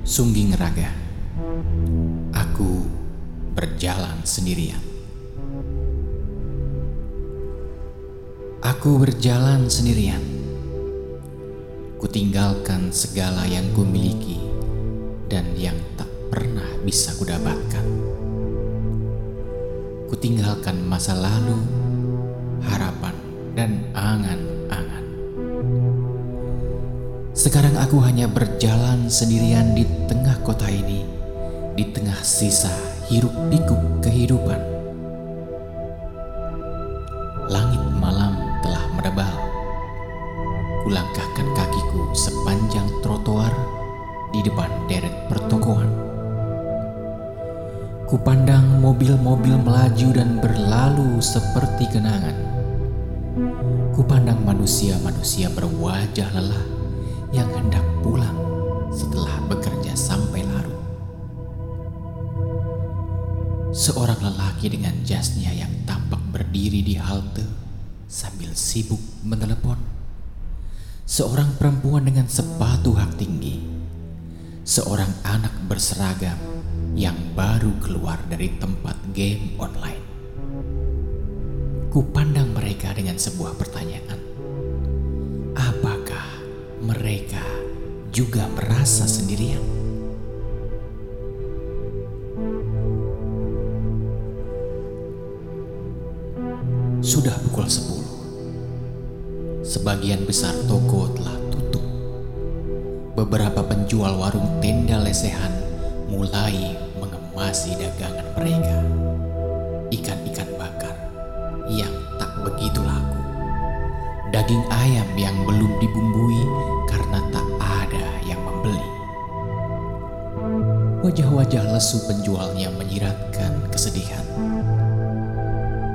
Sungging Raga Aku berjalan sendirian. Aku berjalan sendirian. Kutinggalkan segala yang kumiliki Dan yang tak pernah bisa kudapatkan. Kutinggalkan masa lalu Harapan dan angan-angan sekarang aku hanya berjalan sendirian di tengah kota ini, di tengah sisa hiruk pikuk kehidupan. Langit malam telah menebal. Kulangkahkan kakiku sepanjang trotoar di depan deret pertokoan. Kupandang mobil-mobil melaju dan berlalu seperti kenangan. Kupandang manusia-manusia berwajah lelah yang hendak pulang setelah bekerja sampai larut. Seorang lelaki dengan jasnya yang tampak berdiri di halte sambil sibuk menelepon. Seorang perempuan dengan sepatu hak tinggi. Seorang anak berseragam yang baru keluar dari tempat game online. Kupandang mereka dengan sebuah pertanyaan mereka juga merasa sendirian. Sudah pukul 10. Sebagian besar toko telah tutup. Beberapa penjual warung tenda lesehan mulai mengemasi dagangan mereka. Ikan-ikan bakar yang tak begitu laku. Daging ayam yang belum dibumbui karena tak ada yang membeli. Wajah-wajah lesu penjualnya menyiratkan kesedihan.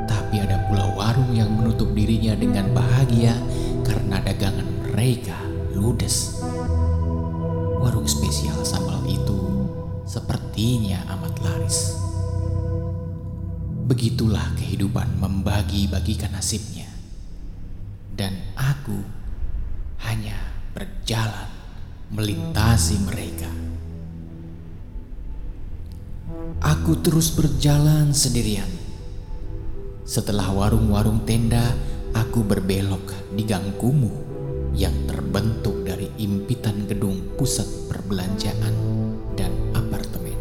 Tapi ada pula warung yang menutup dirinya dengan bahagia karena dagangan mereka ludes. Warung spesial sambal itu sepertinya amat laris. Begitulah kehidupan membagi-bagikan nasibnya. Dan aku berjalan melintasi mereka. Aku terus berjalan sendirian. Setelah warung-warung tenda, aku berbelok di gang kumuh yang terbentuk dari impitan gedung pusat perbelanjaan dan apartemen.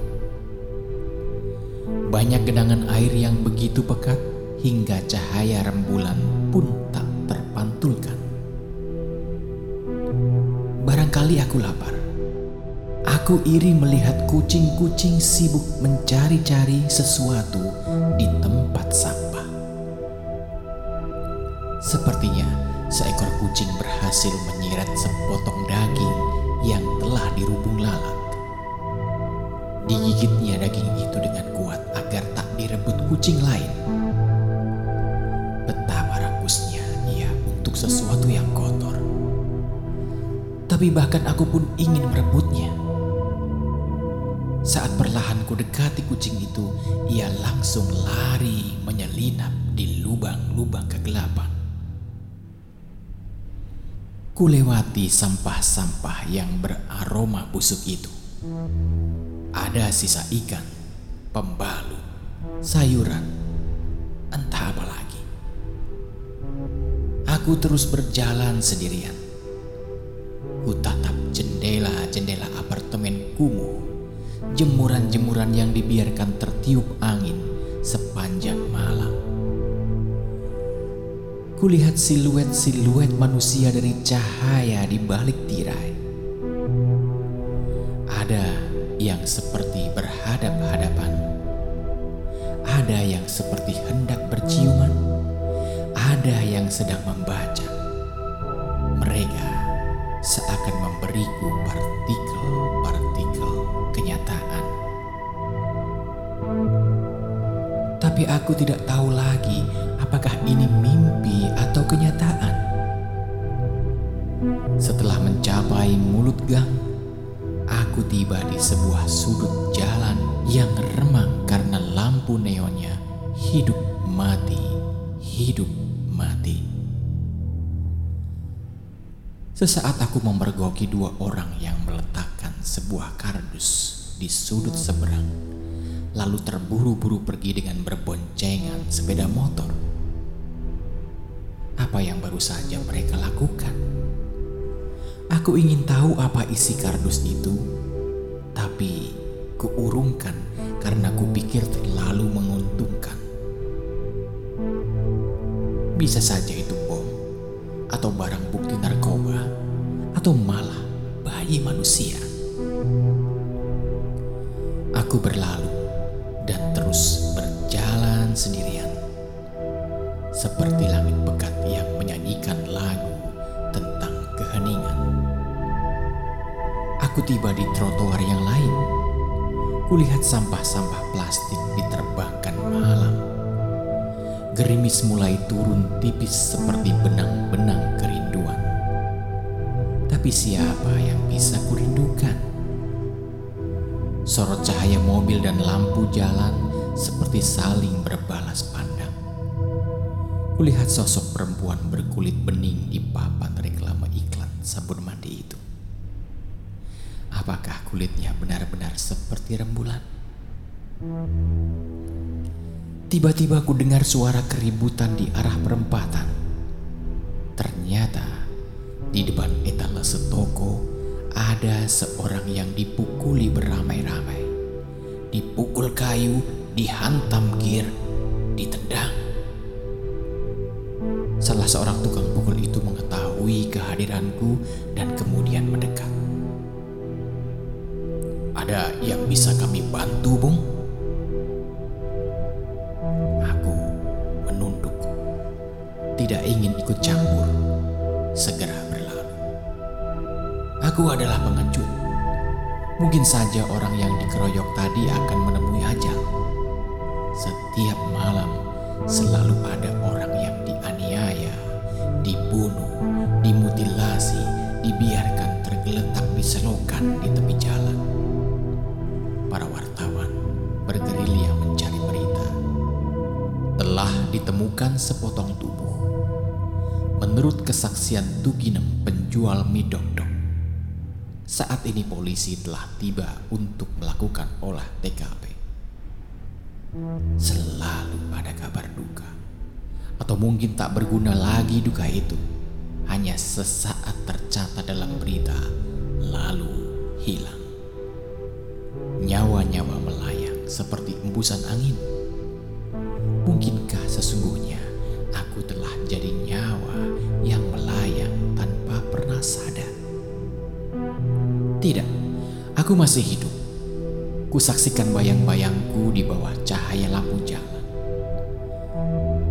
Banyak genangan air yang begitu pekat hingga cahaya rembulan pun tak terpantulkan. Barangkali aku lapar. Aku iri melihat kucing-kucing sibuk mencari-cari sesuatu di tempat sampah. Sepertinya seekor kucing berhasil menyeret sepotong daging yang telah dirubung lalat. Digigitnya daging itu dengan kuat agar tak direbut kucing lain. Betapa rakusnya ia untuk sesuatu yang kotor tapi bahkan aku pun ingin merebutnya. Saat perlahan ku dekati kucing itu, ia langsung lari menyelinap di lubang-lubang kegelapan. Ku lewati sampah-sampah yang beraroma busuk itu. Ada sisa ikan, pembalut, sayuran, entah apa lagi. Aku terus berjalan sendirian Ku tatap jendela-jendela apartemen kumuh, jemuran-jemuran yang dibiarkan tertiup angin sepanjang malam. Kulihat siluet-siluet manusia dari cahaya di balik tirai. Ada yang seperti berhadap-hadapan. Ada yang seperti hendak berciuman. Ada yang sedang membaca. Memberiku partikel-partikel kenyataan. Tapi aku tidak tahu lagi apakah ini mimpi atau kenyataan. Setelah mencapai mulut gang, aku tiba di sebuah sudut jalan yang remang karena lampu neonnya hidup mati, hidup mati. Sesaat aku memergoki dua orang yang meletakkan sebuah kardus di sudut seberang, lalu terburu-buru pergi dengan berboncengan sepeda motor. Apa yang baru saja mereka lakukan? Aku ingin tahu apa isi kardus itu, tapi kuurungkan karena kupikir terlalu menguntungkan. Bisa saja itu bom atau barang bukti atau malah bayi manusia. Aku berlalu dan terus berjalan sendirian, seperti langit pekat yang menyanyikan lagu tentang keheningan. Aku tiba di trotoar yang lain. Kulihat sampah-sampah plastik diterbangkan malam gerimis mulai turun tipis seperti benang-benang kerinduan. Tapi siapa yang bisa kurindukan? Sorot cahaya mobil dan lampu jalan seperti saling berbalas pandang. Kulihat sosok perempuan berkulit bening di papan reklame iklan sabun mandi itu. Apakah kulitnya benar-benar seperti rembulan? Tiba-tiba ku dengar suara keributan di arah perempatan. Ternyata di depan etalase toko ada seorang yang dipukuli beramai-ramai. Dipukul kayu, dihantam gear, ditendang. Salah seorang tukang pukul itu mengetahui kehadiranku dan kemudian mendekat. Ada yang bisa kami bantu, Bung? tidak ingin ikut campur, segera. Aku adalah pengecut. Mungkin saja orang yang dikeroyok tadi akan menemui ajal. Setiap malam selalu ada orang yang dianiaya, dibunuh, dimutilasi, dibiarkan tergeletak di selokan di tepi jalan. Para wartawan bergerilya mencari berita. Telah ditemukan sepotong tubuh Menurut kesaksian Tuginem penjual mie dok saat ini polisi telah tiba untuk melakukan olah TKP. Selalu ada kabar duka, atau mungkin tak berguna lagi duka itu, hanya sesaat tercatat dalam berita, lalu hilang. Nyawa-nyawa melayang seperti embusan angin. Mungkinkah sesungguhnya aku telah jadi nyawa yang melayang Tidak, aku masih hidup. Kusaksikan bayang-bayangku di bawah cahaya lampu jalan.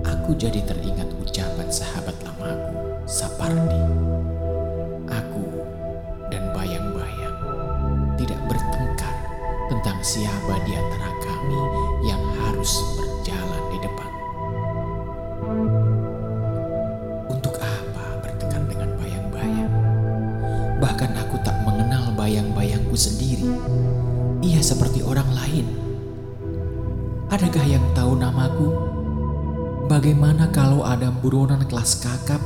Aku jadi teringat ucapan sahabat lamaku, Sapardi. Aku dan bayang-bayang tidak bertengkar tentang siapa di antara kami yang lain. Adakah yang tahu namaku? Bagaimana kalau ada buronan kelas kakap,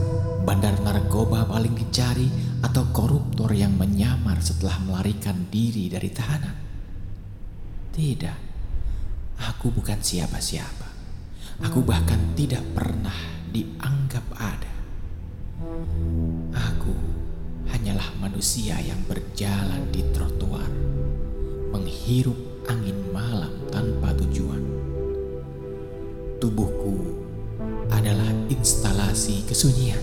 bandar narkoba paling dicari, atau koruptor yang menyamar setelah melarikan diri dari tahanan? Tidak, aku bukan siapa-siapa. Aku bahkan tidak pernah dianggap ada. Aku hanyalah manusia yang berjalan di trotoar, menghirup angin malam tanpa tujuan. Tubuhku adalah instalasi kesunyian.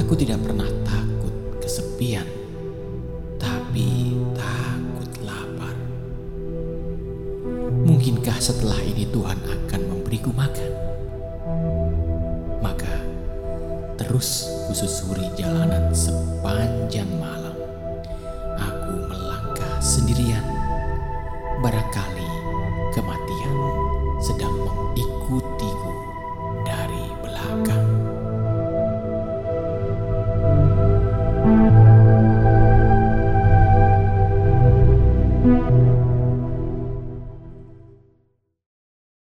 Aku tidak pernah takut kesepian, tapi takut lapar. Mungkinkah setelah ini Tuhan akan memberiku makan? Maka terus kususuri jalanan sepanjang malam. barangkali.